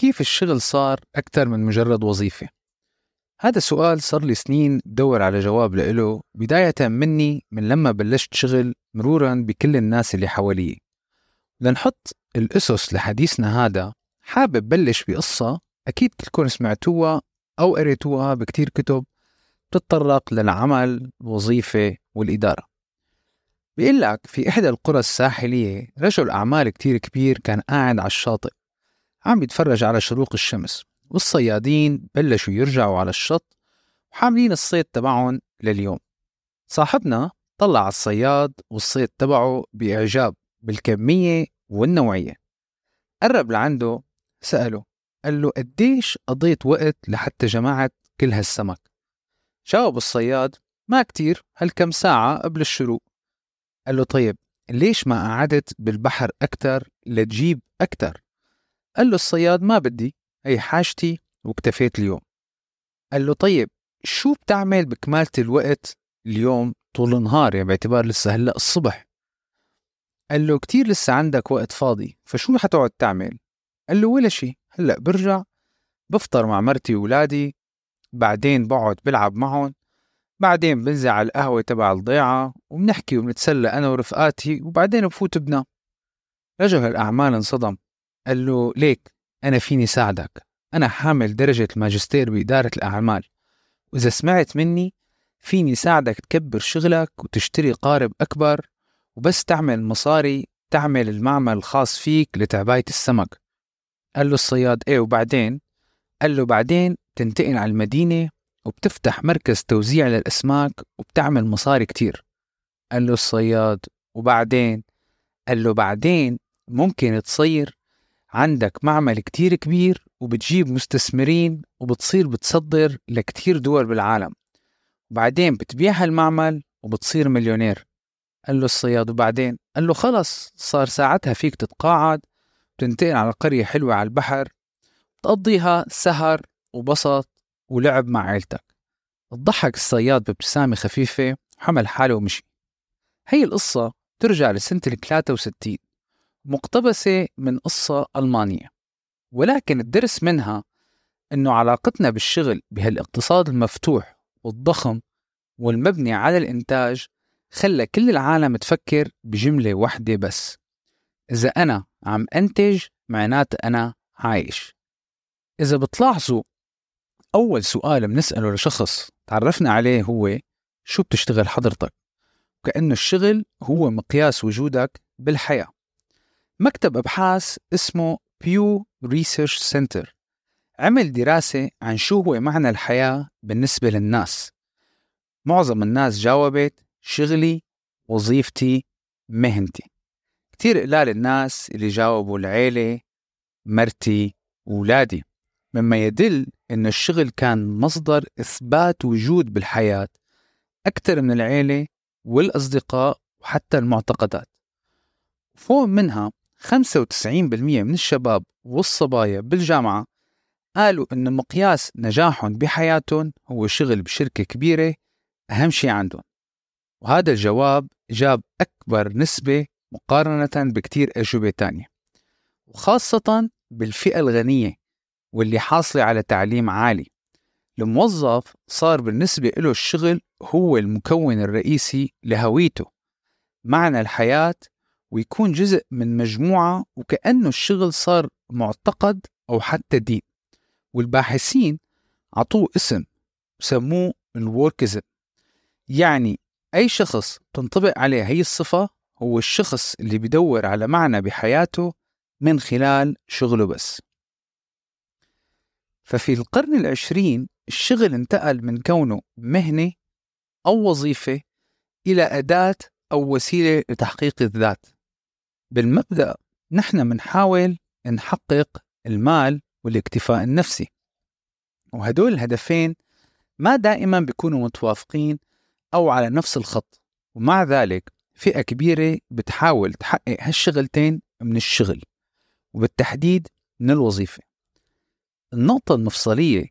كيف الشغل صار أكثر من مجرد وظيفة؟ هذا السؤال صار لي سنين بدور على جواب لإله بداية مني من لما بلشت شغل مرورا بكل الناس اللي حوالي لنحط الأسس لحديثنا هذا حابب بلش بقصة أكيد كلكم سمعتوها أو قريتوها بكتير كتب بتتطرق للعمل الوظيفة والإدارة. بيقول لك في إحدى القرى الساحلية رجل أعمال كتير كبير كان قاعد على الشاطئ. عم يتفرج على شروق الشمس والصيادين بلشوا يرجعوا على الشط وحاملين الصيد تبعهم لليوم. صاحبنا طلع الصياد والصيد تبعه بإعجاب بالكمية والنوعية. قرب لعنده سأله قال له قديش قضيت وقت لحتى جمعت كل هالسمك؟ جاوب الصياد ما كتير هالكم ساعة قبل الشروق. قال له طيب ليش ما قعدت بالبحر أكتر لتجيب أكتر؟ قال له الصياد ما بدي هي حاجتي واكتفيت اليوم. قال له طيب شو بتعمل بكمالة الوقت اليوم طول النهار؟ يعني باعتبار لسه هلأ الصبح. قال له كتير لسه عندك وقت فاضي فشو حتقعد تعمل؟ قال له ولا شي هلأ برجع بفطر مع مرتي وولادي بعدين بقعد بلعب معهم بعدين بنزل على القهوة تبع الضيعة وبنحكي وبنتسلى أنا ورفقاتي وبعدين بفوت بنام رجل الأعمال انصدم. قال له ليك أنا فيني ساعدك. أنا حامل درجة الماجستير بإدارة الأعمال. وإذا سمعت مني فيني ساعدك تكبر شغلك وتشتري قارب أكبر وبس تعمل مصاري تعمل المعمل الخاص فيك لتعباية السمك. قال له الصياد إيه وبعدين؟ قال له بعدين تنتقل على المدينة وبتفتح مركز توزيع للأسماك وبتعمل مصاري كتير. قال له الصياد وبعدين؟ قال له بعدين ممكن تصير عندك معمل كتير كبير وبتجيب مستثمرين وبتصير بتصدر لكتير دول بالعالم. وبعدين بتبيع هالمعمل وبتصير مليونير. قال له الصياد وبعدين؟ قال له خلص صار ساعتها فيك تتقاعد وتنتقل على قرية حلوة على البحر تقضيها سهر وبسط ولعب مع عيلتك. ضحك الصياد بابتسامة خفيفة وحمل حاله ومشي. هي القصة ترجع لسنة ال 63 مقتبسة من قصة ألمانية ولكن الدرس منها أنه علاقتنا بالشغل بهالاقتصاد المفتوح والضخم والمبني على الإنتاج خلى كل العالم تفكر بجملة واحدة بس إذا أنا عم أنتج معناته أنا عايش إذا بتلاحظوا أول سؤال بنسأله لشخص تعرفنا عليه هو شو بتشتغل حضرتك؟ كأنه الشغل هو مقياس وجودك بالحياة مكتب أبحاث اسمه Pew Research Center عمل دراسة عن شو هو معنى الحياة بالنسبة للناس. معظم الناس جاوبت شغلي وظيفتي مهنتي. كتير قلال الناس اللي جاوبوا العيلة مرتي وولادي مما يدل أن الشغل كان مصدر إثبات وجود بالحياة أكثر من العيلة والأصدقاء وحتى المعتقدات. فوق منها 95% من الشباب والصبايا بالجامعة قالوا إن مقياس نجاحهم بحياتهم هو شغل بشركة كبيرة أهم شيء عندهم. وهذا الجواب جاب أكبر نسبة مقارنة بكتير أجوبة تانية وخاصة بالفئة الغنية واللي حاصلة على تعليم عالي. الموظف صار بالنسبة له الشغل هو المكون الرئيسي لهويته. معنى الحياة ويكون جزء من مجموعة وكأنه الشغل صار معتقد أو حتى دين. والباحثين عطوه اسم وسموه الوركزم يعني أي شخص تنطبق عليه هي الصفة هو الشخص اللي بيدور على معنى بحياته من خلال شغله بس. ففي القرن العشرين الشغل انتقل من كونه مهنة أو وظيفة إلى أداة أو وسيلة لتحقيق الذات. بالمبدأ نحن منحاول نحقق المال والاكتفاء النفسي. وهدول الهدفين ما دائما بيكونوا متوافقين أو على نفس الخط. ومع ذلك فئة كبيرة بتحاول تحقق هالشغلتين من الشغل وبالتحديد من الوظيفة. النقطة المفصلية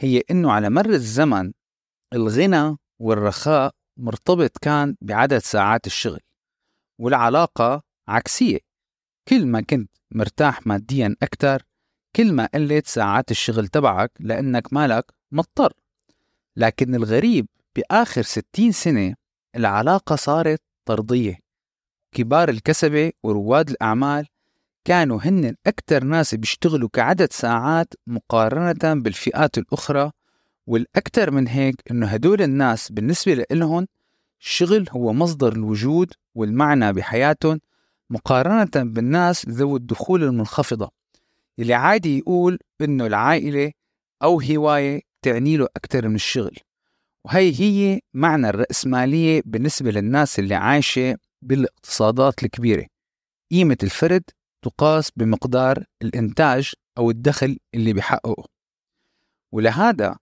هي إنه على مر الزمن الغنى والرخاء مرتبط كان بعدد ساعات الشغل والعلاقة عكسية. كل ما كنت مرتاح ماديا أكثر كل ما قلت ساعات الشغل تبعك لأنك مالك مضطر. لكن الغريب بآخر 60 سنة العلاقة صارت طردية. كبار الكسبة ورواد الأعمال كانوا هن أكثر ناس بيشتغلوا كعدد ساعات مقارنة بالفئات الأخرى والأكثر من هيك إنه هدول الناس بالنسبة لهم الشغل هو مصدر الوجود والمعنى بحياتهم مقارنة بالناس ذوي الدخول المنخفضة اللي عادي يقول إنه العائلة أو هواية تعني له أكثر من الشغل. وهي هي معنى الرأسمالية بالنسبة للناس اللي عايشة بالاقتصادات الكبيرة. قيمة الفرد تقاس بمقدار الإنتاج أو الدخل اللي بيحققه. ولهذا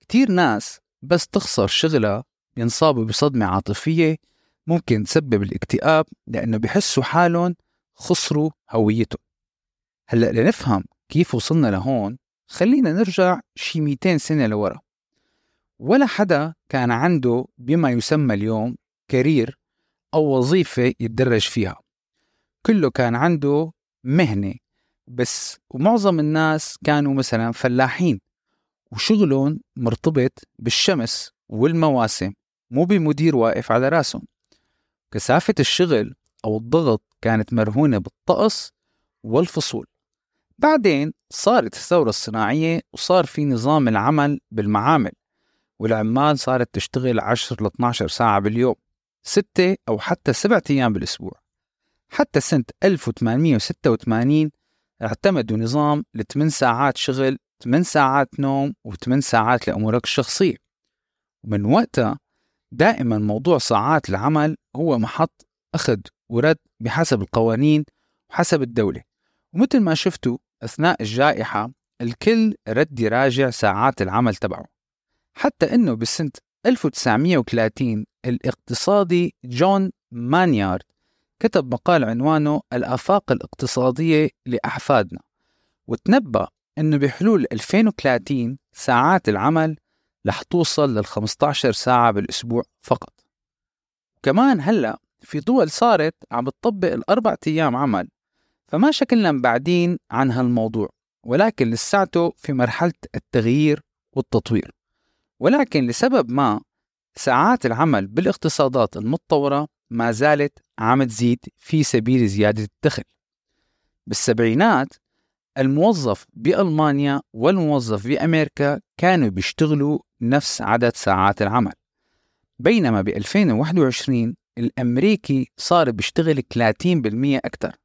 كتير ناس بس تخسر شغلها بينصابوا بصدمة عاطفية ممكن تسبب الاكتئاب لأنه بحسوا حالهم خسروا هويتهم. هلأ لنفهم كيف وصلنا لهون خلينا نرجع شي 200 سنة لورا. ولا حدا كان عنده بما يسمى اليوم كارير أو وظيفة يتدرج فيها. كله كان عنده مهنة بس ومعظم الناس كانوا مثلا فلاحين وشغلهم مرتبط بالشمس والمواسم مو بمدير واقف على راسهم. كثافة الشغل أو الضغط كانت مرهونة بالطقس والفصول. بعدين صارت الثورة الصناعية وصار في نظام العمل بالمعامل والعمال صارت تشتغل 10 ل 12 ساعة باليوم ستة أو حتى سبعة أيام بالأسبوع. حتى سنة 1886 اعتمدوا نظام ل 8 ساعات شغل 8 ساعات نوم و8 ساعات لأمورك الشخصية. ومن وقتها دائما موضوع ساعات العمل هو محط أخذ ورد بحسب القوانين وحسب الدولة. ومثل ما شفتوا أثناء الجائحة الكل رد يراجع ساعات العمل تبعه. حتى أنه بسنة 1930 الاقتصادي جون مانيارد كتب مقال عنوانه الآفاق الاقتصادية لأحفادنا وتنبأ أنه بحلول 2030 ساعات العمل رح توصل لل 15 ساعة بالأسبوع فقط. كمان هلأ في دول صارت عم بتطبق الأربع أيام عمل فما شكلنا بعدين عن هالموضوع ولكن لساته في مرحلة التغيير والتطوير. ولكن لسبب ما ساعات العمل بالاقتصادات المتطورة ما زالت عم تزيد في سبيل زيادة الدخل. بالسبعينات الموظف بألمانيا والموظف بأمريكا كانوا بيشتغلوا نفس عدد ساعات العمل. بينما ب 2021 الأمريكي صار بيشتغل 30% أكثر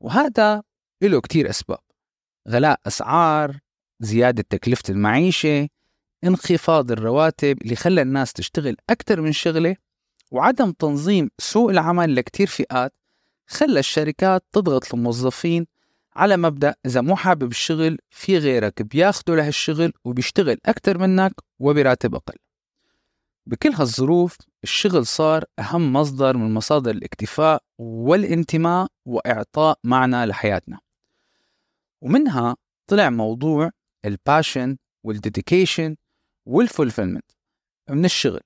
وهذا له كتير أسباب. غلاء أسعار زيادة تكلفة المعيشة انخفاض الرواتب اللي خلى الناس تشتغل أكثر من شغلة وعدم تنظيم سوق العمل لكتير فئات خلى الشركات تضغط الموظفين على مبدأ إذا مو حابب الشغل في غيرك بياخده لهالشغل وبيشتغل أكتر منك وبراتب أقل. بكل هالظروف الشغل صار أهم مصدر من مصادر الاكتفاء والانتماء وإعطاء معنى لحياتنا. ومنها طلع موضوع ال passion وال dedication وال fulfillment من الشغل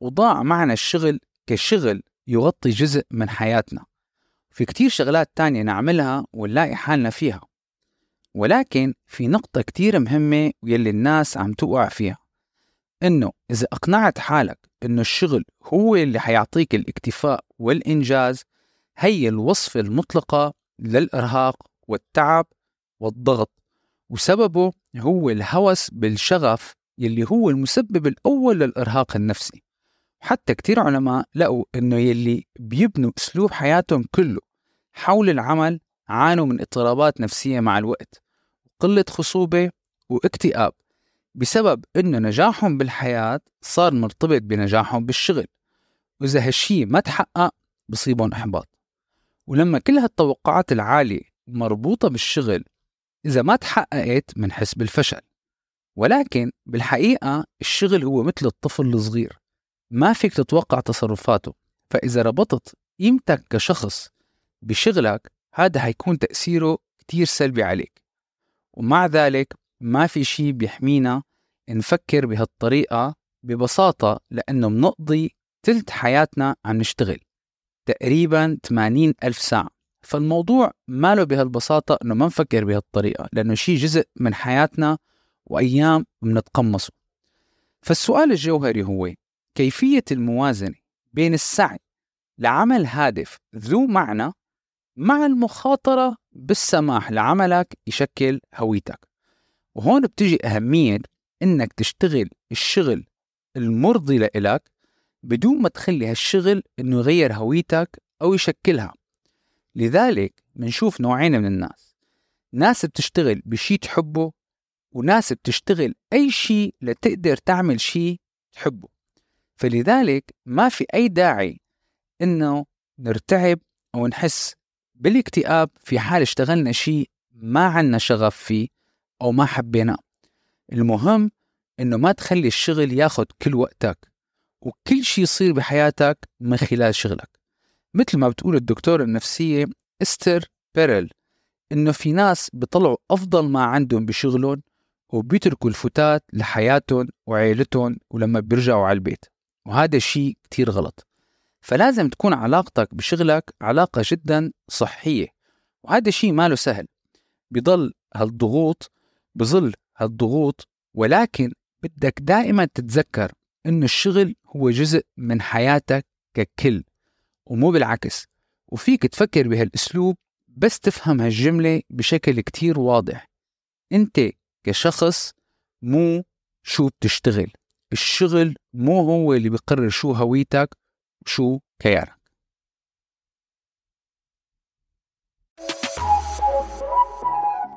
وضاع معنى الشغل كشغل يغطي جزء من حياتنا. في كتير شغلات تانية نعملها ونلاقي حالنا فيها. ولكن في نقطة كتير مهمة واللي الناس عم توقع فيها. إنه إذا أقنعت حالك إنه الشغل هو اللي حيعطيك الاكتفاء والإنجاز هي الوصفة المطلقة للإرهاق والتعب والضغط وسببه هو الهوس بالشغف يلي هو المسبب الأول للإرهاق النفسي. حتى كتير علماء لقوا إنه يلي بيبنوا أسلوب حياتهم كله حول العمل عانوا من اضطرابات نفسية مع الوقت قلة خصوبة واكتئاب بسبب إنه نجاحهم بالحياة صار مرتبط بنجاحهم بالشغل وإذا هالشي ما تحقق بصيبهم إحباط. ولما كل هالتوقعات العالية مربوطة بالشغل إذا ما تحققت منحس بالفشل ولكن بالحقيقة الشغل هو مثل الطفل الصغير. ما فيك تتوقع تصرفاته. فإذا ربطت قيمتك كشخص بشغلك هذا حيكون تأثيره كتير سلبي عليك. ومع ذلك ما في شيء بيحمينا نفكر بهالطريقة ببساطة لأنه منقضي تلت حياتنا عم نشتغل تقريبا 80 ألف ساعة. فالموضوع ماله بهالبساطة أنه ما نفكر بهالطريقة لأنه شيء جزء من حياتنا وأيام بنتقمصه فالسؤال الجوهري هو كيفية الموازنة بين السعي لعمل هادف ذو معنى مع المخاطرة بالسماح لعملك يشكل هويتك. وهون بتجي أهمية إنك تشتغل الشغل المرضي لإلك بدون ما تخلي هالشغل إنه يغير هويتك أو يشكلها. لذلك منشوف نوعين من الناس. ناس بتشتغل بشي تحبه وناس بتشتغل أي شيء لتقدر تعمل شيء تحبه. فلذلك ما في أي داعي إنه نرتعب أو نحس بالاكتئاب في حال اشتغلنا شيء ما عنا شغف فيه أو ما حبيناه. المهم إنه ما تخلي الشغل ياخد كل وقتك وكل شيء يصير بحياتك من خلال شغلك. مثل ما بتقول الدكتورة النفسية إستر بيرل إنه في ناس بيطلعوا أفضل ما عندهم بشغلهم وبيتركوا الفتات لحياتهم وعيلتهم ولما بيرجعوا على البيت. وهذا شيء كتير غلط. فلازم تكون علاقتك بشغلك علاقة جدا صحية وهذا شيء ماله سهل. بضل هالضغوط بظل هالضغوط ولكن بدك دائما تتذكر إنه الشغل هو جزء من حياتك ككل ومو بالعكس. وفيك تفكر بهالأسلوب بس تفهم هالجملة بشكل كتير واضح. أنت كشخص مو شو بتشتغل. الشغل مو هو اللي بيقرر شو هويتك وشو كيانك